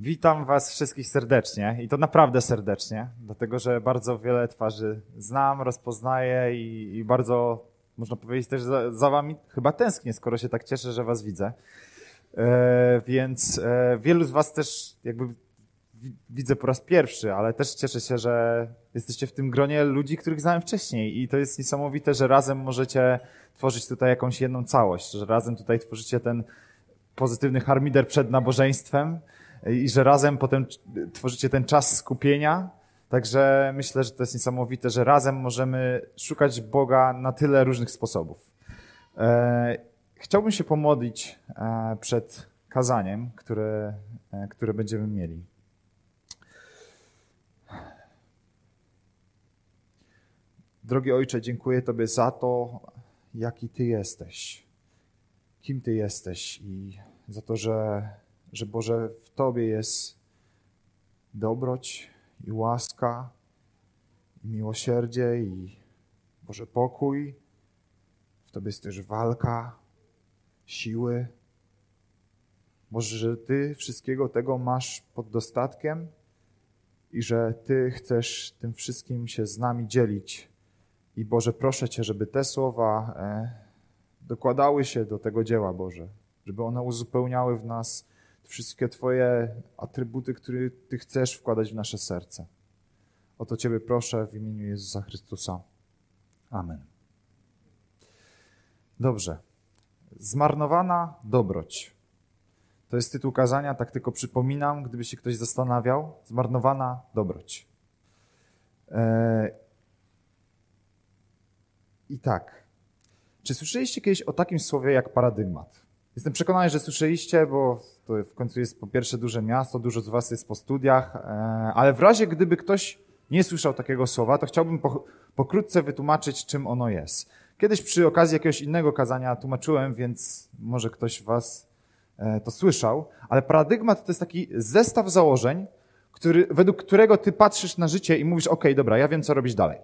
Witam Was wszystkich serdecznie i to naprawdę serdecznie, dlatego że bardzo wiele twarzy znam, rozpoznaję i, i bardzo, można powiedzieć, też za, za, Wami chyba tęsknię, skoro się tak cieszę, że Was widzę. E, więc e, wielu z Was też jakby widzę po raz pierwszy, ale też cieszę się, że jesteście w tym gronie ludzi, których znałem wcześniej i to jest niesamowite, że razem możecie tworzyć tutaj jakąś jedną całość, że razem tutaj tworzycie ten pozytywny harmider przed nabożeństwem, i że razem potem tworzycie ten czas skupienia. Także myślę, że to jest niesamowite, że razem możemy szukać Boga na tyle różnych sposobów. E, chciałbym się pomodlić e, przed kazaniem, które, e, które będziemy mieli. Drogi Ojcze, dziękuję Tobie za to, jaki Ty jesteś, kim Ty jesteś i za to, że że Boże, w Tobie jest dobroć i łaska, i miłosierdzie, i Boże pokój. W Tobie jest też walka, siły. Może, że Ty wszystkiego tego masz pod dostatkiem i że Ty chcesz tym wszystkim się z nami dzielić. I Boże, proszę Cię, żeby te słowa e, dokładały się do tego dzieła, Boże, żeby one uzupełniały w nas wszystkie Twoje atrybuty, które Ty chcesz wkładać w nasze serce. O to Ciebie proszę w imieniu Jezusa Chrystusa. Amen. Dobrze. Zmarnowana dobroć. To jest tytuł kazania, tak tylko przypominam, gdyby się ktoś zastanawiał. Zmarnowana dobroć. Eee... I tak. Czy słyszeliście kiedyś o takim słowie jak paradygmat? Jestem przekonany, że słyszeliście, bo to w końcu jest po pierwsze duże miasto, dużo z was jest po studiach, e, ale w razie gdyby ktoś nie słyszał takiego słowa, to chciałbym pokrótce wytłumaczyć, czym ono jest. Kiedyś przy okazji jakiegoś innego kazania tłumaczyłem, więc może ktoś was e, to słyszał, ale paradygmat to jest taki zestaw założeń, który, według którego ty patrzysz na życie i mówisz, ok, dobra, ja wiem, co robić dalej.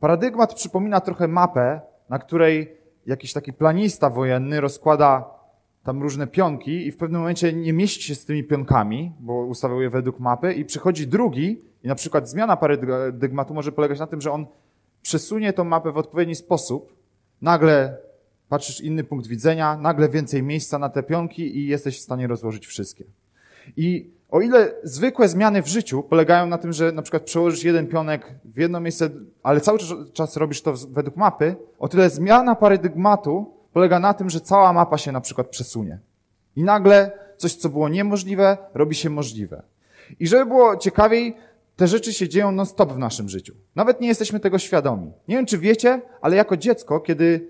Paradygmat przypomina trochę mapę, na której jakiś taki planista wojenny rozkłada tam różne pionki i w pewnym momencie nie mieści się z tymi pionkami, bo ustawiał je według mapy i przychodzi drugi i na przykład zmiana paradygmatu może polegać na tym, że on przesunie tą mapę w odpowiedni sposób, nagle patrzysz inny punkt widzenia, nagle więcej miejsca na te pionki i jesteś w stanie rozłożyć wszystkie. I o ile zwykłe zmiany w życiu polegają na tym, że na przykład przełożysz jeden pionek w jedno miejsce, ale cały czas robisz to według mapy, o tyle zmiana paradygmatu polega na tym, że cała mapa się na przykład przesunie. I nagle coś, co było niemożliwe, robi się możliwe. I żeby było ciekawiej, te rzeczy się dzieją non-stop w naszym życiu. Nawet nie jesteśmy tego świadomi. Nie wiem, czy wiecie, ale jako dziecko, kiedy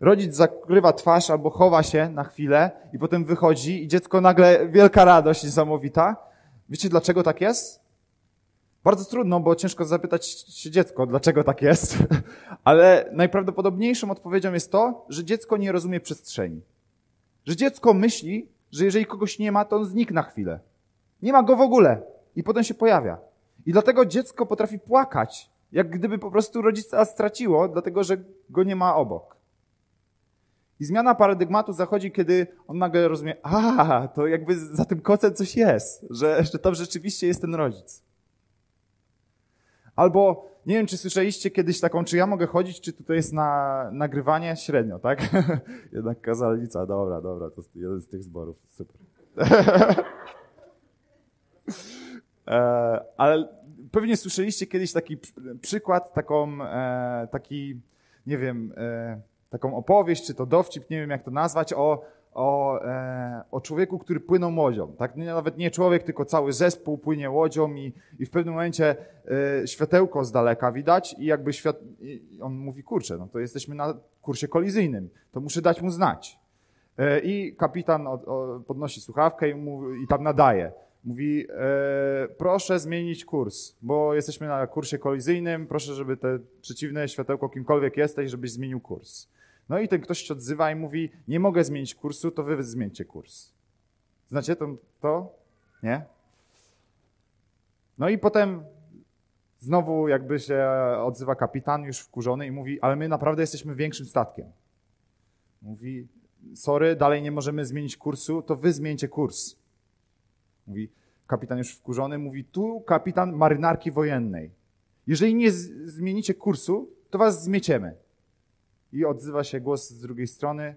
rodzic zakrywa twarz albo chowa się na chwilę i potem wychodzi i dziecko nagle wielka radość niesamowita. Wiecie, dlaczego tak jest? Bardzo trudno, bo ciężko zapytać się dziecko, dlaczego tak jest, ale najprawdopodobniejszą odpowiedzią jest to, że dziecko nie rozumie przestrzeni. Że dziecko myśli, że jeżeli kogoś nie ma, to on zniknie na chwilę. Nie ma go w ogóle i potem się pojawia. I dlatego dziecko potrafi płakać, jak gdyby po prostu rodzica straciło, dlatego że go nie ma obok. I zmiana paradygmatu zachodzi, kiedy on nagle rozumie, a, to jakby za tym kocem coś jest, że, że to rzeczywiście jest ten rodzic. Albo, nie wiem, czy słyszeliście kiedyś taką, czy ja mogę chodzić, czy tutaj jest na nagrywanie? Średnio, tak? Jednak kazalnica, dobra, dobra, to jeden z tych zborów, super. e, ale pewnie słyszeliście kiedyś taki przykład, taką, e, taki, nie wiem, e, taką opowieść, czy to dowcip, nie wiem jak to nazwać, o, o, e, o człowieku, który płynął łodzią. Tak? Nawet nie człowiek, tylko cały zespół płynie łodzią i, i w pewnym momencie e, światełko z daleka widać i jakby świat... I on mówi, kurczę, no to jesteśmy na kursie kolizyjnym, to muszę dać mu znać. E, I kapitan o, podnosi słuchawkę i, mówi, i tam nadaje. Mówi, e, proszę zmienić kurs, bo jesteśmy na kursie kolizyjnym, proszę, żeby te przeciwne światełko, kimkolwiek jesteś, żebyś zmienił kurs. No i ten ktoś się odzywa i mówi, nie mogę zmienić kursu, to wy zmieńcie kurs. Znacie to? to? Nie? No i potem znowu jakby się odzywa kapitan już wkurzony i mówi, ale my naprawdę jesteśmy większym statkiem. Mówi, sorry, dalej nie możemy zmienić kursu, to wy zmieńcie kurs. Mówi, kapitan już wkurzony, mówi, tu kapitan marynarki wojennej. Jeżeli nie zmienicie kursu, to was zmieciemy. I odzywa się głos z drugiej strony,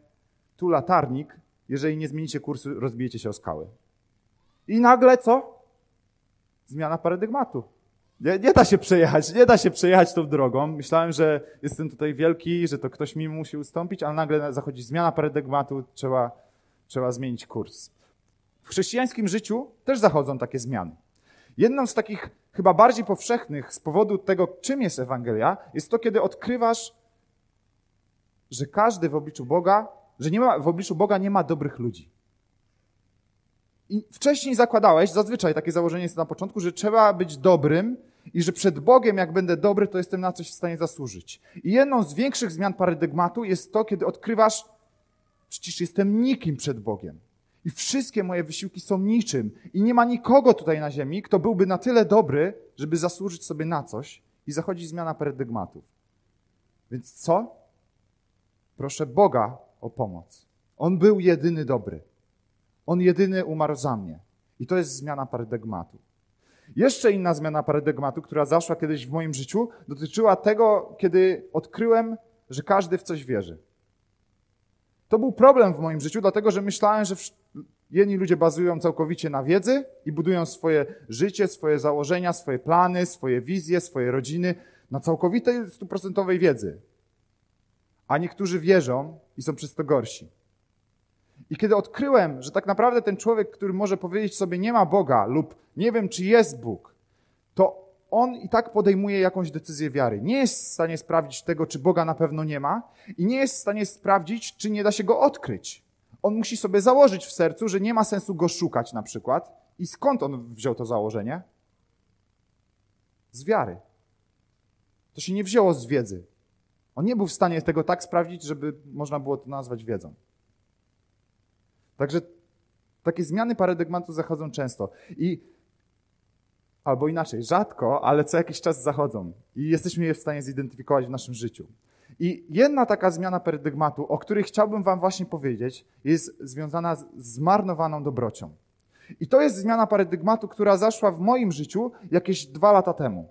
tu latarnik, jeżeli nie zmienicie kursu, rozbijecie się o skały. I nagle co? Zmiana paradygmatu. Nie, nie, da się przejechać, nie da się przejechać tą drogą. Myślałem, że jestem tutaj wielki, że to ktoś mi musi ustąpić, ale nagle zachodzi zmiana paradygmatu, trzeba, trzeba zmienić kurs. W chrześcijańskim życiu też zachodzą takie zmiany. Jedną z takich chyba bardziej powszechnych z powodu tego, czym jest Ewangelia, jest to, kiedy odkrywasz, że każdy w obliczu Boga, że nie ma, w obliczu Boga nie ma dobrych ludzi. I wcześniej zakładałeś, zazwyczaj takie założenie jest na początku, że trzeba być dobrym i że przed Bogiem, jak będę dobry, to jestem na coś w stanie zasłużyć. I jedną z większych zmian paradygmatu jest to, kiedy odkrywasz, przecież jestem nikim przed Bogiem. I wszystkie moje wysiłki są niczym. I nie ma nikogo tutaj na ziemi, kto byłby na tyle dobry, żeby zasłużyć sobie na coś. I zachodzi zmiana paradygmatów. Więc co? Proszę Boga o pomoc. On był jedyny dobry. On jedyny umarł za mnie. I to jest zmiana paradygmatu. Jeszcze inna zmiana paradygmatu, która zaszła kiedyś w moim życiu, dotyczyła tego, kiedy odkryłem, że każdy w coś wierzy. To był problem w moim życiu, dlatego że myślałem, że jedni ludzie bazują całkowicie na wiedzy i budują swoje życie, swoje założenia, swoje plany, swoje wizje, swoje rodziny na całkowitej, stuprocentowej wiedzy. A niektórzy wierzą i są przez to gorsi. I kiedy odkryłem, że tak naprawdę ten człowiek, który może powiedzieć sobie nie ma Boga lub nie wiem, czy jest Bóg, to on i tak podejmuje jakąś decyzję wiary. Nie jest w stanie sprawdzić tego, czy Boga na pewno nie ma i nie jest w stanie sprawdzić, czy nie da się go odkryć. On musi sobie założyć w sercu, że nie ma sensu go szukać na przykład. I skąd on wziął to założenie? Z wiary. To się nie wzięło z wiedzy. On nie był w stanie tego tak sprawdzić, żeby można było to nazwać wiedzą. Także takie zmiany paradygmatu zachodzą często. I albo inaczej, rzadko, ale co jakiś czas zachodzą. I jesteśmy je w stanie zidentyfikować w naszym życiu. I jedna taka zmiana paradygmatu, o której chciałbym Wam właśnie powiedzieć, jest związana z zmarnowaną dobrocią. I to jest zmiana paradygmatu, która zaszła w moim życiu jakieś dwa lata temu.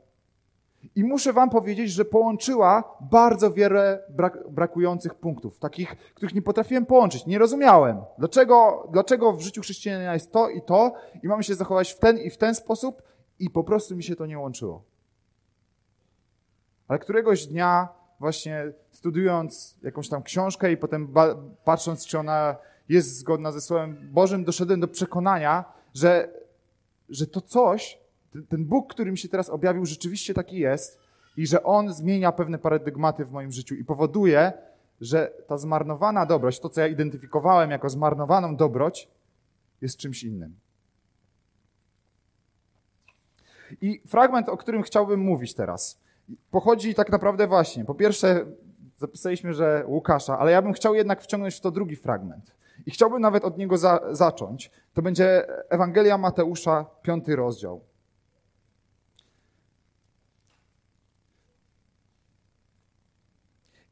I muszę wam powiedzieć, że połączyła bardzo wiele brak, brakujących punktów, takich, których nie potrafiłem połączyć. Nie rozumiałem, dlaczego, dlaczego w życiu chrześcijanina jest to i to i mamy się zachować w ten i w ten sposób i po prostu mi się to nie łączyło. Ale któregoś dnia właśnie studiując jakąś tam książkę i potem patrząc, czy ona jest zgodna ze Słowem Bożym, doszedłem do przekonania, że, że to coś ten Bóg, który mi się teraz objawił, rzeczywiście taki jest i że On zmienia pewne paradygmaty w moim życiu i powoduje, że ta zmarnowana dobroć, to co ja identyfikowałem jako zmarnowaną dobroć, jest czymś innym. I fragment, o którym chciałbym mówić teraz, pochodzi tak naprawdę właśnie. Po pierwsze, zapisaliśmy, że Łukasza, ale ja bym chciał jednak wciągnąć w to drugi fragment. I chciałbym nawet od niego za, zacząć. To będzie Ewangelia Mateusza, piąty rozdział.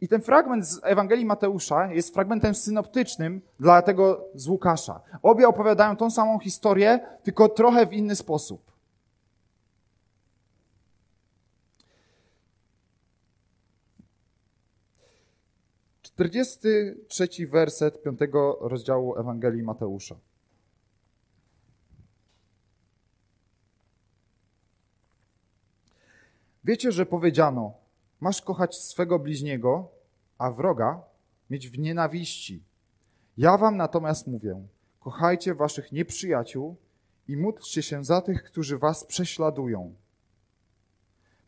I ten fragment z Ewangelii Mateusza jest fragmentem synoptycznym dla tego z Łukasza. Obie opowiadają tą samą historię, tylko trochę w inny sposób. Czterdziesty trzeci werset piątego rozdziału Ewangelii Mateusza. Wiecie, że powiedziano, Masz kochać swego bliźniego, a wroga mieć w nienawiści. Ja wam natomiast mówię, kochajcie waszych nieprzyjaciół i módlcie się za tych, którzy was prześladują.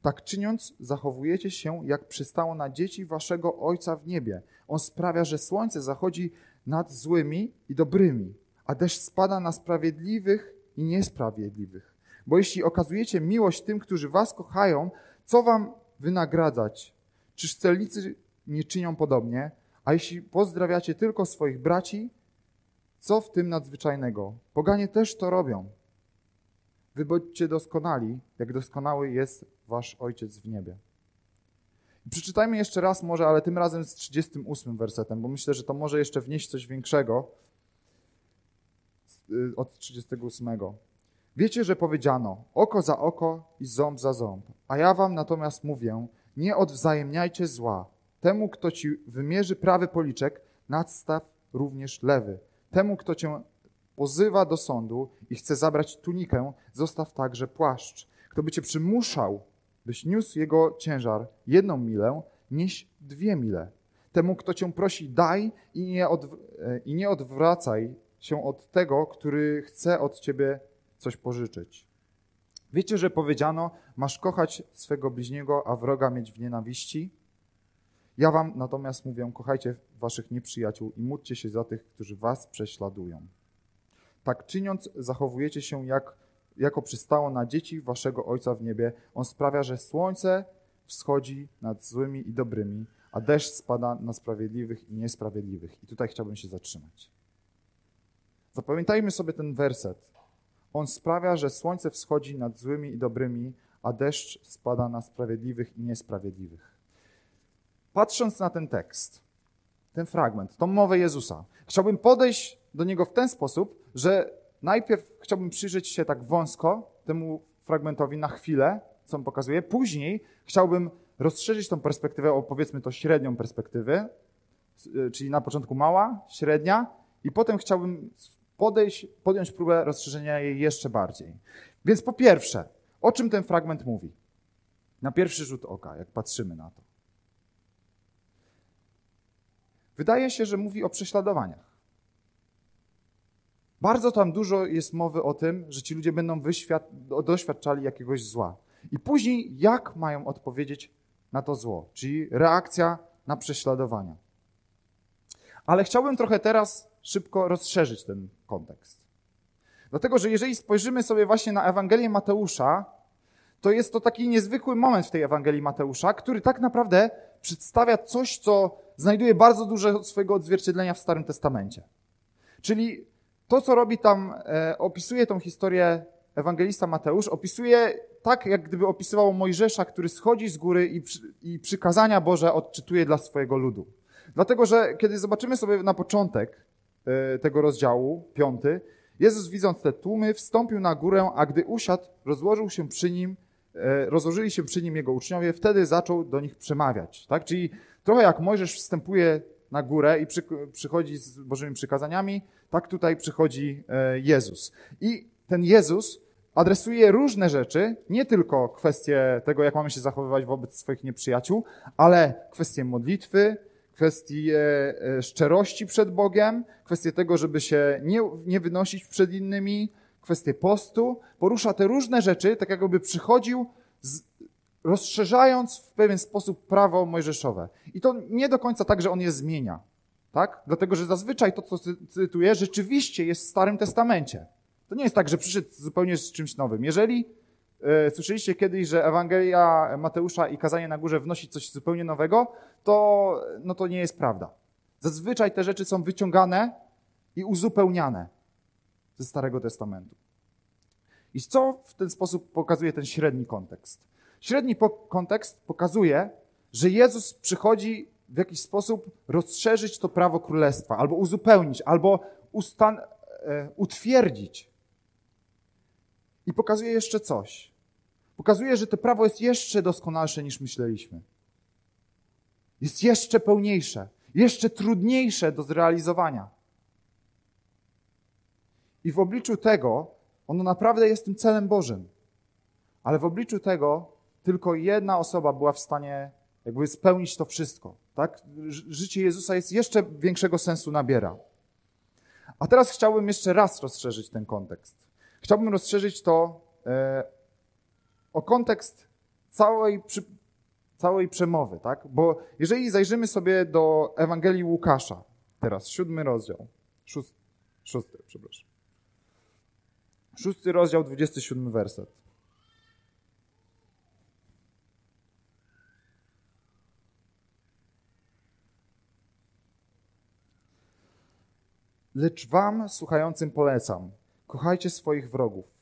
Tak czyniąc, zachowujecie się, jak przystało na dzieci waszego Ojca w niebie. On sprawia, że słońce zachodzi nad złymi i dobrymi, a deszcz spada na sprawiedliwych i niesprawiedliwych. Bo jeśli okazujecie miłość tym, którzy was kochają, co wam wynagradzać. Czyż celnicy nie czynią podobnie? A jeśli pozdrawiacie tylko swoich braci, co w tym nadzwyczajnego? Poganie też to robią. Wy bądźcie doskonali, jak doskonały jest wasz Ojciec w niebie. Przeczytajmy jeszcze raz może, ale tym razem z 38 wersetem, bo myślę, że to może jeszcze wnieść coś większego y, od 38. Wiecie, że powiedziano oko za oko i ząb za ząb, a ja wam natomiast mówię, nie odwzajemniajcie zła. Temu, kto ci wymierzy prawy policzek, nadstaw również lewy. Temu, kto cię pozywa do sądu i chce zabrać tunikę, zostaw także płaszcz. Kto by cię przymuszał, byś niósł jego ciężar jedną milę, nieś dwie mile. Temu, kto cię prosi, daj i nie, e, i nie odwracaj się od tego, który chce od ciebie coś pożyczyć. Wiecie, że powiedziano, masz kochać swego bliźniego, a wroga mieć w nienawiści? Ja wam natomiast mówię, kochajcie waszych nieprzyjaciół i módlcie się za tych, którzy was prześladują. Tak czyniąc, zachowujecie się jak, jako przystało na dzieci waszego Ojca w niebie. On sprawia, że słońce wschodzi nad złymi i dobrymi, a deszcz spada na sprawiedliwych i niesprawiedliwych. I tutaj chciałbym się zatrzymać. Zapamiętajmy sobie ten werset. On sprawia, że słońce wschodzi nad złymi i dobrymi, a deszcz spada na sprawiedliwych i niesprawiedliwych. Patrząc na ten tekst, ten fragment, tą mowę Jezusa, chciałbym podejść do niego w ten sposób, że najpierw chciałbym przyjrzeć się tak wąsko temu fragmentowi na chwilę, co on pokazuje. Później chciałbym rozszerzyć tą perspektywę o powiedzmy to średnią perspektywę, czyli na początku mała, średnia, i potem chciałbym podejść, podjąć próbę rozszerzenia jej jeszcze bardziej. Więc po pierwsze, o czym ten fragment mówi? Na pierwszy rzut oka, jak patrzymy na to. Wydaje się, że mówi o prześladowaniach. Bardzo tam dużo jest mowy o tym, że ci ludzie będą doświadczali jakiegoś zła. I później jak mają odpowiedzieć na to zło, czyli reakcja na prześladowania. Ale chciałbym trochę teraz szybko rozszerzyć ten kontekst. Dlatego, że jeżeli spojrzymy sobie właśnie na Ewangelię Mateusza, to jest to taki niezwykły moment w tej Ewangelii Mateusza, który tak naprawdę przedstawia coś, co znajduje bardzo dużo swojego odzwierciedlenia w Starym Testamencie. Czyli to, co robi tam, e, opisuje tą historię ewangelista Mateusz, opisuje tak, jak gdyby opisywał Mojżesza, który schodzi z góry i, przy, i przykazania Boże odczytuje dla swojego ludu. Dlatego, że kiedy zobaczymy sobie na początek tego rozdziału, piąty, Jezus widząc te tłumy, wstąpił na górę, a gdy usiadł, rozłożył się przy nim, e, rozłożyli się przy nim jego uczniowie, wtedy zaczął do nich przemawiać. Tak? Czyli trochę jak Mojżesz wstępuje na górę i przy, przychodzi z Bożymi przykazaniami, tak tutaj przychodzi e, Jezus. I ten Jezus adresuje różne rzeczy, nie tylko kwestie tego, jak mamy się zachowywać wobec swoich nieprzyjaciół, ale kwestie modlitwy, kwestie e, szczerości przed Bogiem, kwestie tego, żeby się nie, nie wynosić przed innymi, kwestie postu. Porusza te różne rzeczy, tak jakby przychodził z, rozszerzając w pewien sposób prawo mojżeszowe. I to nie do końca tak, że on je zmienia. Tak? Dlatego, że zazwyczaj to, co cytuję, rzeczywiście jest w Starym Testamencie. To nie jest tak, że przyszedł zupełnie z czymś nowym. Jeżeli słyszeliście kiedyś, że Ewangelia Mateusza i kazanie na górze wnosi coś zupełnie nowego, to, no to nie jest prawda. Zazwyczaj te rzeczy są wyciągane i uzupełniane ze Starego Testamentu. I co w ten sposób pokazuje ten średni kontekst? Średni kontekst pokazuje, że Jezus przychodzi w jakiś sposób rozszerzyć to prawo królestwa, albo uzupełnić, albo ustan- e, utwierdzić. I pokazuje jeszcze coś. Pokazuje, że to prawo jest jeszcze doskonalsze niż myśleliśmy. Jest jeszcze pełniejsze, jeszcze trudniejsze do zrealizowania. I w obliczu tego ono naprawdę jest tym celem Bożym. Ale w obliczu tego tylko jedna osoba była w stanie jakby spełnić to wszystko. Tak? Życie Jezusa jest jeszcze większego sensu nabiera. A teraz chciałbym jeszcze raz rozszerzyć ten kontekst. Chciałbym rozszerzyć to e, o kontekst całej, przy, całej przemowy, tak? Bo jeżeli zajrzymy sobie do Ewangelii Łukasza, teraz siódmy rozdział, szósty, szósty przepraszam. Szósty rozdział, 27 werset. Lecz wam, słuchającym, polecam, kochajcie swoich wrogów.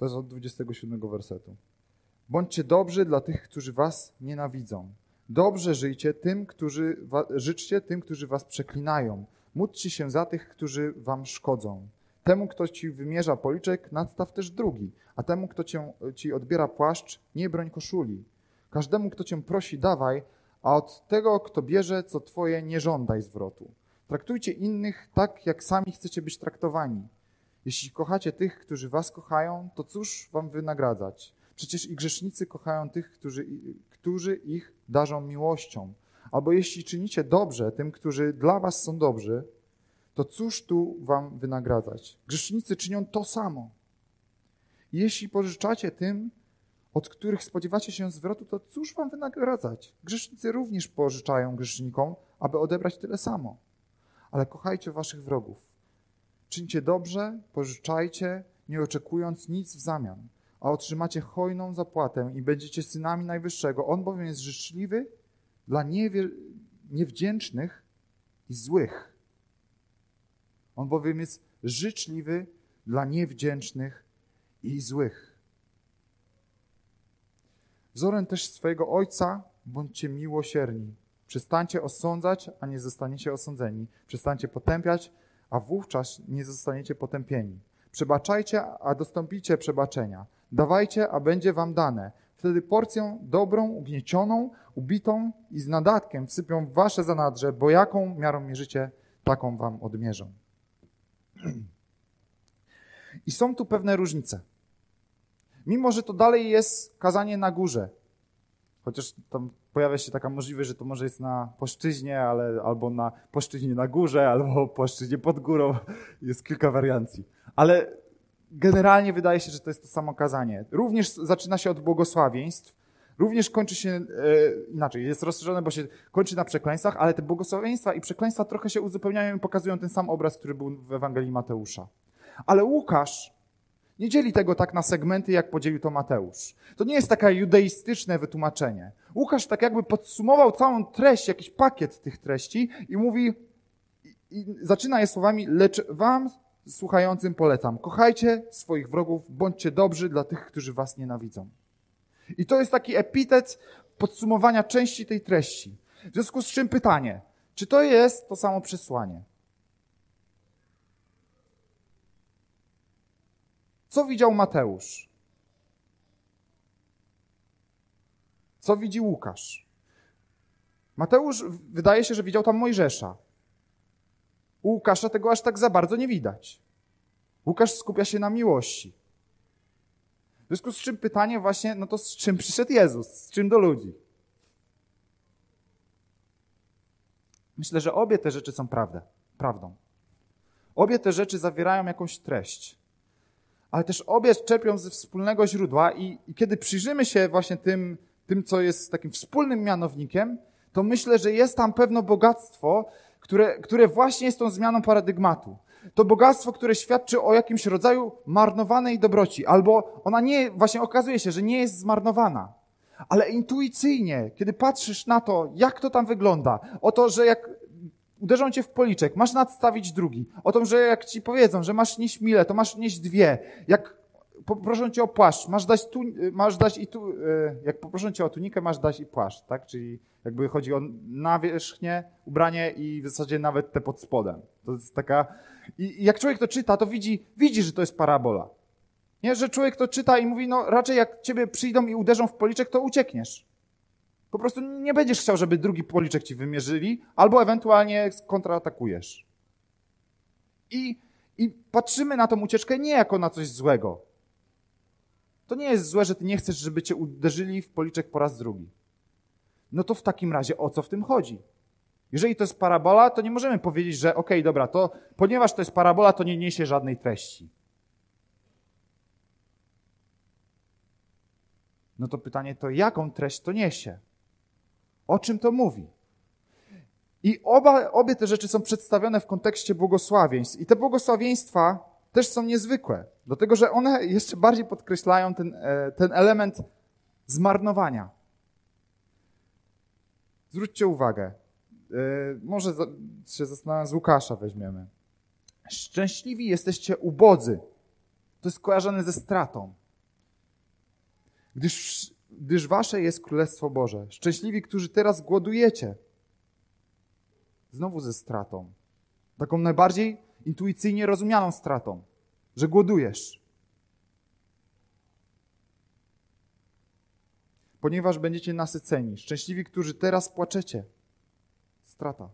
To jest od 27 wersetu. Bądźcie dobrzy dla tych, którzy was nienawidzą. Dobrze żyjcie tym, którzy życzcie tym, którzy was przeklinają. Módlcie się za tych, którzy wam szkodzą. Temu, kto ci wymierza policzek, nadstaw też drugi, a temu, kto cię, ci odbiera płaszcz, nie broń koszuli. Każdemu, kto cię prosi, dawaj, a od tego, kto bierze, co twoje, nie żądaj zwrotu. Traktujcie innych tak, jak sami chcecie być traktowani. Jeśli kochacie tych, którzy was kochają, to cóż wam wynagradzać? Przecież i grzesznicy kochają tych, którzy, którzy ich darzą miłością. Albo jeśli czynicie dobrze tym, którzy dla was są dobrzy, to cóż tu wam wynagradzać? Grzesznicy czynią to samo. Jeśli pożyczacie tym, od których spodziewacie się zwrotu, to cóż wam wynagradzać? Grzesznicy również pożyczają grzesznikom, aby odebrać tyle samo. Ale kochajcie waszych wrogów. Czyńcie dobrze, pożyczajcie, nie oczekując nic w zamian, a otrzymacie hojną zapłatę i będziecie synami Najwyższego. On bowiem jest życzliwy dla niewdzięcznych i złych. On bowiem jest życzliwy dla niewdzięcznych i złych. Wzorem też swojego Ojca bądźcie miłosierni. Przestańcie osądzać, a nie zostaniecie osądzeni. Przestańcie potępiać, a wówczas nie zostaniecie potępieni. Przebaczajcie, a dostąpicie przebaczenia. Dawajcie, a będzie wam dane. Wtedy porcją dobrą, ugniecioną, ubitą i z nadatkiem wsypią w wasze zanadrze, bo jaką miarą mierzycie, taką wam odmierzą. I są tu pewne różnice. Mimo, że to dalej jest kazanie na górze, chociaż tam pojawia się taka możliwość, że to może jest na płaszczyźnie, ale albo na płaszczyźnie na górze, albo płaszczyźnie pod górą. Jest kilka wariancji. Ale generalnie wydaje się, że to jest to samo kazanie. Również zaczyna się od błogosławieństw, również kończy się e, inaczej, jest rozszerzone, bo się kończy na przekleństwach, ale te błogosławieństwa i przekleństwa trochę się uzupełniają i pokazują ten sam obraz, który był w Ewangelii Mateusza. Ale Łukasz nie dzieli tego tak na segmenty, jak podzielił to Mateusz. To nie jest takie judeistyczne wytłumaczenie. Łukasz tak jakby podsumował całą treść, jakiś pakiet tych treści i mówi, i zaczyna je słowami, lecz wam słuchającym polecam, kochajcie swoich wrogów, bądźcie dobrzy dla tych, którzy was nienawidzą. I to jest taki epitet podsumowania części tej treści. W związku z czym pytanie, czy to jest to samo przesłanie? Co widział Mateusz? Co widzi Łukasz? Mateusz wydaje się, że widział tam Mojżesza. U Łukasza tego aż tak za bardzo nie widać. Łukasz skupia się na miłości. W związku z czym pytanie właśnie, no to z czym przyszedł Jezus? Z czym do ludzi? Myślę, że obie te rzeczy są prawdą. prawdą. Obie te rzeczy zawierają jakąś treść ale też obie czerpią ze wspólnego źródła i, i kiedy przyjrzymy się właśnie tym, tym, co jest takim wspólnym mianownikiem, to myślę, że jest tam pewne bogactwo, które, które właśnie jest tą zmianą paradygmatu. To bogactwo, które świadczy o jakimś rodzaju marnowanej dobroci, albo ona nie, właśnie okazuje się, że nie jest zmarnowana. Ale intuicyjnie, kiedy patrzysz na to, jak to tam wygląda, o to, że jak uderzą cię w policzek, masz nadstawić drugi. O tym, że jak ci powiedzą, że masz nieść mile, to masz nieść dwie. Jak poproszą cię o płaszcz, masz dać, tu, masz dać i tu, e, jak poproszą cię o tunikę, masz dać i płaszcz, tak? Czyli jakby chodzi o nawierzchnię, ubranie i w zasadzie nawet te pod spodem. To jest taka... I jak człowiek to czyta, to widzi, widzi, że to jest parabola. Nie, że człowiek to czyta i mówi, no raczej jak ciebie przyjdą i uderzą w policzek, to uciekniesz. Po prostu nie będziesz chciał, żeby drugi policzek ci wymierzyli, albo ewentualnie kontraatakujesz. I, I patrzymy na tą ucieczkę nie jako na coś złego. To nie jest złe, że ty nie chcesz, żeby cię uderzyli w policzek po raz drugi. No to w takim razie o co w tym chodzi? Jeżeli to jest parabola, to nie możemy powiedzieć, że okej, okay, dobra, to ponieważ to jest parabola, to nie niesie żadnej treści. No to pytanie to jaką treść to niesie? O czym to mówi? I oba, obie te rzeczy są przedstawione w kontekście błogosławieństw. I te błogosławieństwa też są niezwykłe, dlatego że one jeszcze bardziej podkreślają ten, e, ten element zmarnowania. Zwróćcie uwagę, e, może się zastanawiam, z Łukasza weźmiemy. Szczęśliwi jesteście ubodzy. To jest kojarzone ze stratą. Gdyż gdyż wasze jest Królestwo Boże. Szczęśliwi, którzy teraz głodujecie. Znowu ze stratą. Taką najbardziej intuicyjnie rozumianą stratą, że głodujesz. Ponieważ będziecie nasyceni. Szczęśliwi, którzy teraz płaczecie. Strata.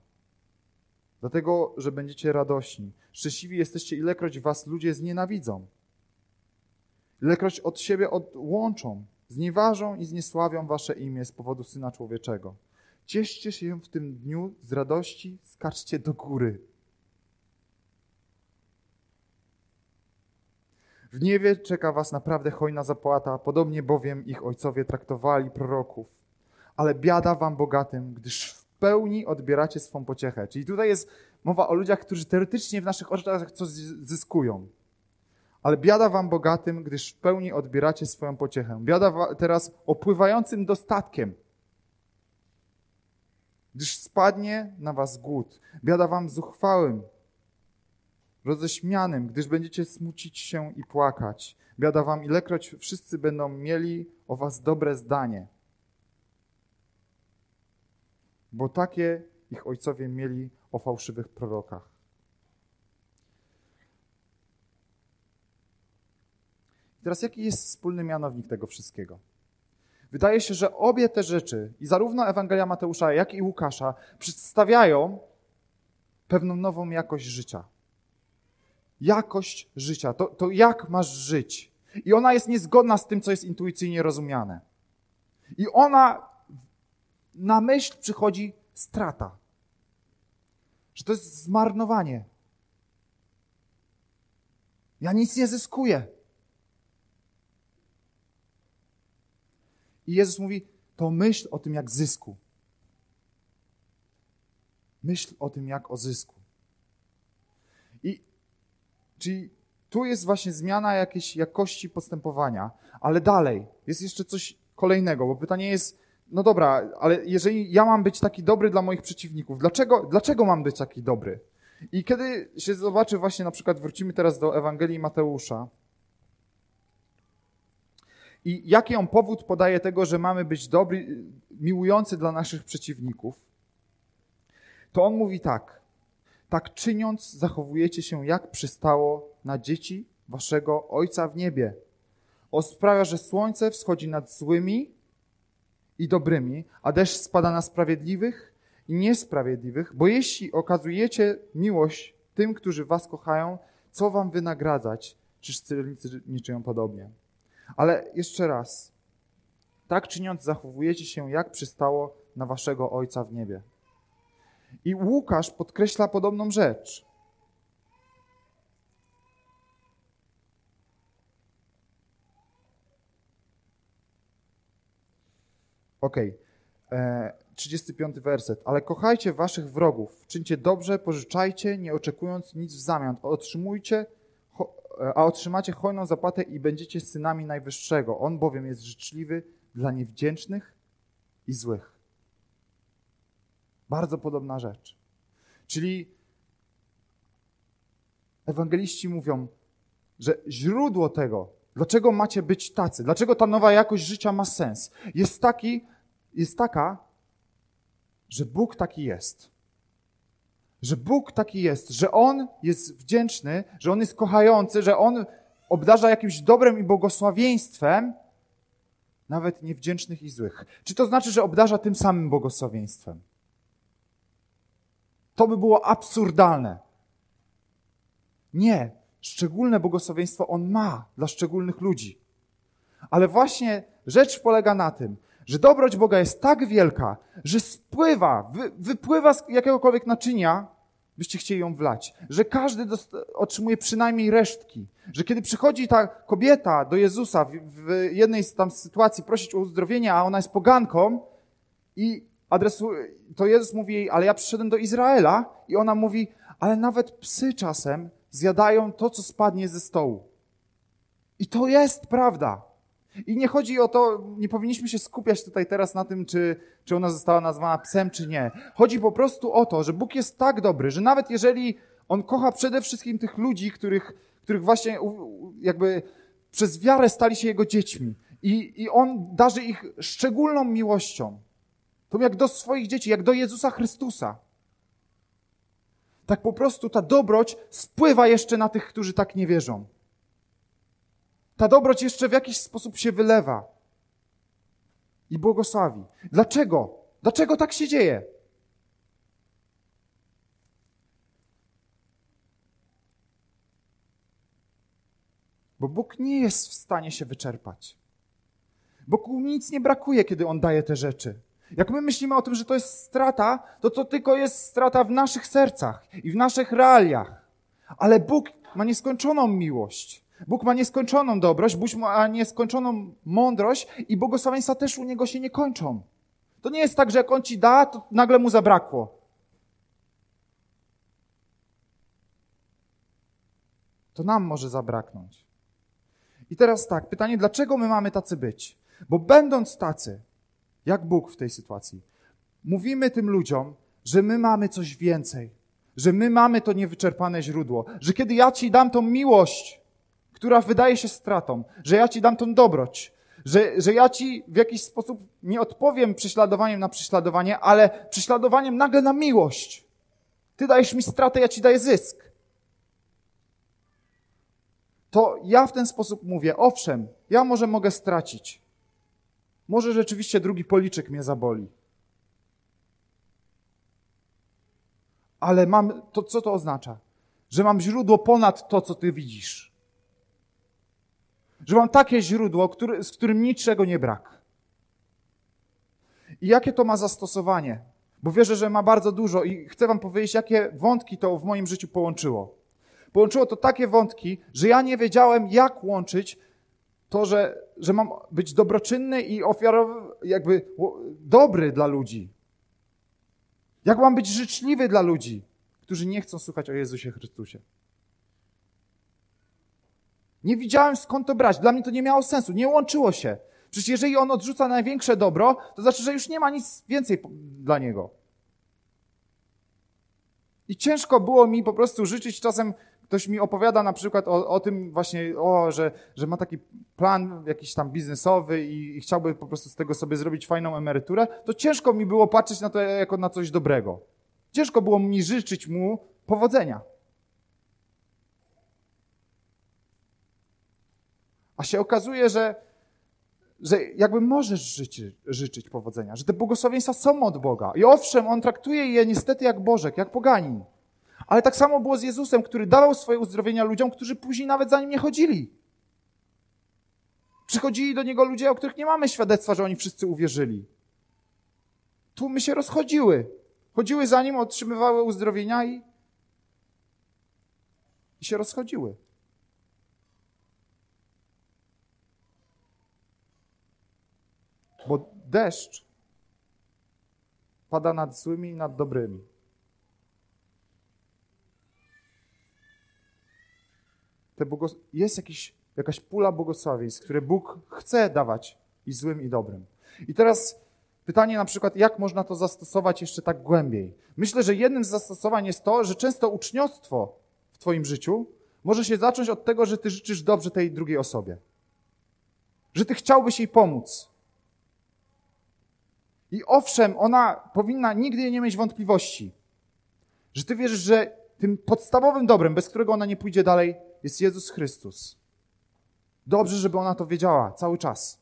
Dlatego, że będziecie radośni. Szczęśliwi jesteście, ilekroć was ludzie znienawidzą. Ilekroć od siebie odłączą, znieważą i zniesławią wasze imię z powodu Syna Człowieczego. Cieszcie się w tym dniu z radości, skaczcie do góry. W gniewie czeka was naprawdę hojna zapłata, podobnie bowiem ich ojcowie traktowali proroków. Ale biada wam bogatym, gdyż w pełni odbieracie swą pociechę. Czyli tutaj jest mowa o ludziach, którzy teoretycznie w naszych oczach coś zyskują. Ale biada wam bogatym, gdyż w pełni odbieracie swoją pociechę. Biada teraz opływającym dostatkiem, gdyż spadnie na was głód. Biada wam zuchwałym, roześmianym, gdyż będziecie smucić się i płakać. Biada wam, ilekroć wszyscy będą mieli o was dobre zdanie. Bo takie ich ojcowie mieli o fałszywych prorokach. Teraz jaki jest wspólny mianownik tego wszystkiego? Wydaje się, że obie te rzeczy, i zarówno Ewangelia Mateusza, jak i Łukasza, przedstawiają pewną nową jakość życia. Jakość życia, to, to jak masz żyć. I ona jest niezgodna z tym, co jest intuicyjnie rozumiane. I ona na myśl przychodzi strata. Że to jest zmarnowanie. Ja nic nie zyskuję. I Jezus mówi, to myśl o tym jak zysku. Myśl o tym jak o zysku. I czyli tu jest właśnie zmiana jakiejś jakości postępowania, ale dalej jest jeszcze coś kolejnego, bo pytanie jest, no dobra, ale jeżeli ja mam być taki dobry dla moich przeciwników, dlaczego, dlaczego mam być taki dobry? I kiedy się zobaczy właśnie, na przykład wrócimy teraz do Ewangelii Mateusza, i jaki on powód podaje tego, że mamy być dobry, miłujący dla naszych przeciwników? To on mówi tak. Tak czyniąc, zachowujecie się jak przystało na dzieci waszego Ojca w niebie. On sprawia, że słońce wschodzi nad złymi i dobrymi, a deszcz spada na sprawiedliwych i niesprawiedliwych, bo jeśli okazujecie miłość tym, którzy was kochają, co wam wynagradzać? Czyż celnicy nie podobnie? Ale jeszcze raz. Tak czyniąc, zachowujecie się jak przystało na waszego Ojca w niebie. I Łukasz podkreśla podobną rzecz. Okej. Okay. 35 werset. Ale kochajcie waszych wrogów, czyńcie dobrze, pożyczajcie, nie oczekując nic w zamian. Otrzymujcie a otrzymacie hojną zapłatę i będziecie synami Najwyższego. On bowiem jest życzliwy dla niewdzięcznych i złych. Bardzo podobna rzecz. Czyli ewangeliści mówią, że źródło tego, dlaczego macie być tacy, dlaczego ta nowa jakość życia ma sens, jest, taki, jest taka, że Bóg taki jest że Bóg taki jest, że On jest wdzięczny, że On jest kochający, że On obdarza jakimś dobrem i błogosławieństwem, nawet niewdzięcznych i złych. Czy to znaczy, że obdarza tym samym błogosławieństwem? To by było absurdalne. Nie. Szczególne błogosławieństwo On ma dla szczególnych ludzi. Ale właśnie rzecz polega na tym, że dobroć Boga jest tak wielka, że spływa, wy, wypływa z jakiegokolwiek naczynia, byście chcieli ją wlać. Że każdy otrzymuje przynajmniej resztki. Że kiedy przychodzi ta kobieta do Jezusa w, w jednej z tam sytuacji prosić o uzdrowienie, a ona jest poganką i adresuje, to Jezus mówi jej, ale ja przyszedłem do Izraela i ona mówi, ale nawet psy czasem zjadają to, co spadnie ze stołu. I to jest prawda. I nie chodzi o to, nie powinniśmy się skupiać tutaj teraz na tym, czy, czy ona została nazwana psem, czy nie. Chodzi po prostu o to, że Bóg jest tak dobry, że nawet jeżeli On kocha przede wszystkim tych ludzi, których, których właśnie jakby przez wiarę stali się Jego dziećmi. I, I On darzy ich szczególną miłością. To jak do swoich dzieci, jak do Jezusa Chrystusa. Tak po prostu ta dobroć spływa jeszcze na tych, którzy tak nie wierzą. Ta dobroć jeszcze w jakiś sposób się wylewa i błogosławi. Dlaczego? Dlaczego tak się dzieje? Bo Bóg nie jest w stanie się wyczerpać. Bogu nic nie brakuje, kiedy On daje te rzeczy. Jak my myślimy o tym, że to jest strata, to to tylko jest strata w naszych sercach i w naszych realiach. Ale Bóg ma nieskończoną miłość. Bóg ma nieskończoną dobroć, Bóg ma nieskończoną mądrość i błogosławieństwa też u Niego się nie kończą. To nie jest tak, że jak On ci da, to nagle mu zabrakło. To nam może zabraknąć. I teraz tak, pytanie, dlaczego my mamy tacy być? Bo będąc tacy, jak Bóg w tej sytuacji, mówimy tym ludziom, że my mamy coś więcej, że my mamy to niewyczerpane źródło, że kiedy ja ci dam tą miłość, która wydaje się stratą, że ja ci dam tą dobroć, że, że ja ci w jakiś sposób nie odpowiem prześladowaniem na prześladowanie, ale prześladowaniem nagle na miłość. Ty dajesz mi stratę, ja ci daję zysk. To ja w ten sposób mówię, owszem, ja może mogę stracić, może rzeczywiście drugi policzek mnie zaboli. Ale mam, to co to oznacza? Że mam źródło ponad to, co ty widzisz. Że mam takie źródło, który, z którym niczego nie brak. I jakie to ma zastosowanie? Bo wierzę, że ma bardzo dużo i chcę wam powiedzieć, jakie wątki to w moim życiu połączyło. Połączyło to takie wątki, że ja nie wiedziałem, jak łączyć to, że, że mam być dobroczynny i ofiarowy, jakby dobry dla ludzi. Jak mam być życzliwy dla ludzi, którzy nie chcą słuchać o Jezusie Chrystusie. Nie widziałem skąd to brać. Dla mnie to nie miało sensu, nie łączyło się. Przecież jeżeli on odrzuca największe dobro, to znaczy, że już nie ma nic więcej dla niego. I ciężko było mi po prostu życzyć czasem ktoś mi opowiada na przykład o, o tym właśnie, o, że, że ma taki plan jakiś tam biznesowy i, i chciałby po prostu z tego sobie zrobić fajną emeryturę, to ciężko mi było patrzeć na to jako na coś dobrego. Ciężko było mi życzyć mu powodzenia. A się okazuje, że, że jakby możesz życzyć powodzenia, że te błogosławieństwa są od Boga. I owszem, On traktuje je niestety jak Bożek, jak poganin. Ale tak samo było z Jezusem, który dawał swoje uzdrowienia ludziom, którzy później nawet za nim nie chodzili. Przychodzili do niego ludzie, o których nie mamy świadectwa, że oni wszyscy uwierzyli. Tłumy się rozchodziły. Chodziły za nim, otrzymywały uzdrowienia i, i się rozchodziły. Bo deszcz pada nad złymi i nad dobrymi. błogos... jest jakiś, jakaś pula błogosławieństw, które Bóg chce dawać i złym, i dobrym. I teraz pytanie na przykład, jak można to zastosować jeszcze tak głębiej? Myślę, że jednym z zastosowań jest to, że często uczniostwo w Twoim życiu może się zacząć od tego, że Ty życzysz dobrze tej drugiej osobie. Że Ty chciałbyś jej pomóc. I owszem, ona powinna nigdy nie mieć wątpliwości, że Ty wierzysz, że tym podstawowym dobrem, bez którego ona nie pójdzie dalej, jest Jezus Chrystus. Dobrze, żeby ona to wiedziała cały czas.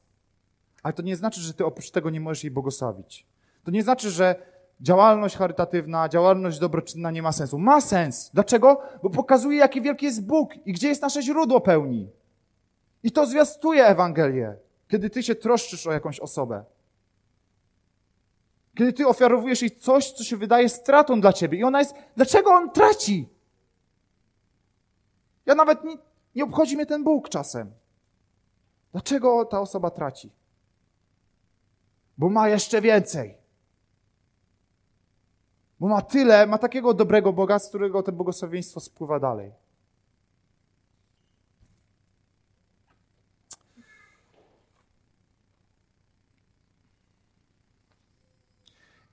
Ale to nie znaczy, że ty oprócz tego nie możesz jej błogosławić. To nie znaczy, że działalność charytatywna, działalność dobroczynna nie ma sensu. Ma sens. Dlaczego? Bo pokazuje, jaki wielki jest Bóg i gdzie jest nasze źródło pełni. I to zwiastuje Ewangelię, kiedy ty się troszczysz o jakąś osobę. Kiedy ty ofiarowujesz jej coś, co się wydaje stratą dla ciebie. I ona jest, dlaczego on traci? Ja nawet nie, nie obchodzi mnie ten Bóg czasem. Dlaczego ta osoba traci? Bo ma jeszcze więcej. Bo ma tyle, ma takiego dobrego Boga, z którego to błogosławieństwo spływa dalej.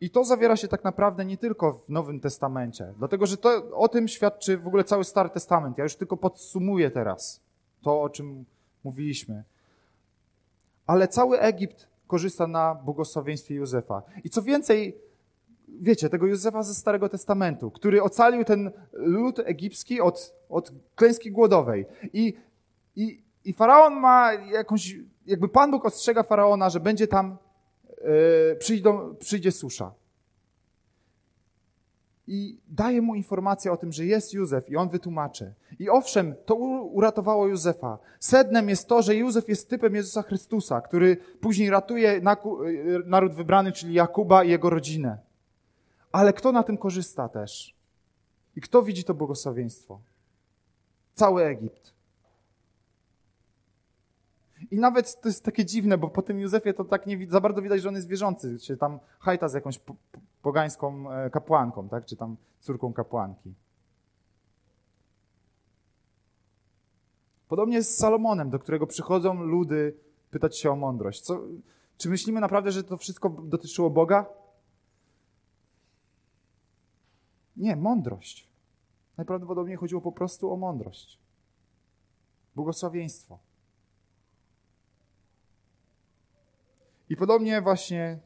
I to zawiera się tak naprawdę nie tylko w Nowym Testamencie, dlatego że to, o tym świadczy w ogóle cały Stary Testament. Ja już tylko podsumuję teraz to, o czym mówiliśmy. ale cały Egipt korzysta na błogosławieństwie Józefa. I co więcej, wiecie, tego Józefa ze Starego Testamentu, który ocalił ten lud egipski od, od klęski głodowej. I, i, I faraon ma jakąś, jakby Pan Bóg ostrzega faraona, że będzie tam, przyjdą, przyjdzie susza. I daje mu informację o tym, że jest Józef i on wytłumaczy. I owszem, to uratowało Józefa. Sednem jest to, że Józef jest typem Jezusa Chrystusa, który później ratuje y, naród wybrany, czyli Jakuba i jego rodzinę. Ale kto na tym korzysta też? I kto widzi to błogosławieństwo? Cały Egipt. I nawet to jest takie dziwne, bo po tym Józefie to tak nie za bardzo widać, że on jest wierzący, czy tam hajta z jakąś pogańską e, kapłanką, tak? czy tam córką kapłanki. Podobnie jest z Salomonem, do którego przychodzą ludy pytać się o mądrość. Co, czy myślimy naprawdę, że to wszystko dotyczyło Boga? Nie, mądrość. Najprawdopodobniej chodziło po prostu o mądrość. Błogosławieństwo. I podobnie właśnie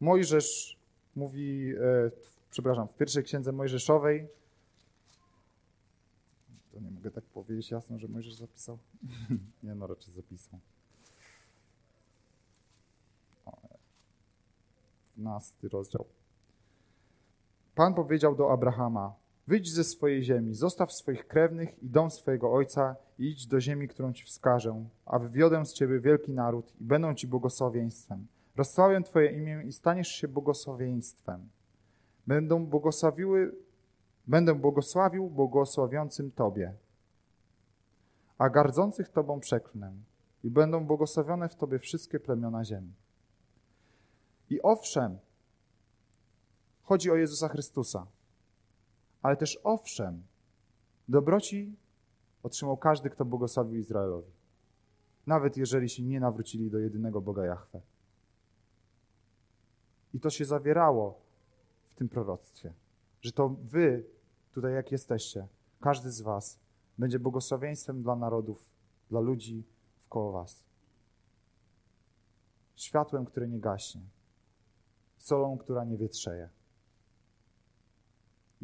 Mojżesz mówi, e, przepraszam, w pierwszej księdze Mojżeszowej, to nie mogę tak powiedzieć jasno, że Mojżesz zapisał. nie no, raczej zapisał. 15 rozdział. Pan powiedział do Abrahama: Wyjdź ze swojej ziemi, zostaw swoich krewnych i dom swojego ojca i idź do ziemi, którą ci wskażę, a wywiodę z ciebie wielki naród i będą ci błogosławieństwem. Rozsławię twoje imię i staniesz się błogosławieństwem. Będą błogosławiły, będę błogosławił błogosławiącym tobie, a gardzących tobą przeklnę i będą błogosławione w tobie wszystkie plemiona ziemi. I owszem, chodzi o Jezusa Chrystusa ale też owszem, dobroci otrzymał każdy, kto błogosławił Izraelowi. Nawet jeżeli się nie nawrócili do jedynego Boga Jahwe. I to się zawierało w tym proroctwie, że to wy, tutaj jak jesteście, każdy z was będzie błogosławieństwem dla narodów, dla ludzi wkoło was. Światłem, które nie gaśnie, solą, która nie wietrzeje.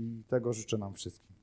I tego życzę nam wszystkim.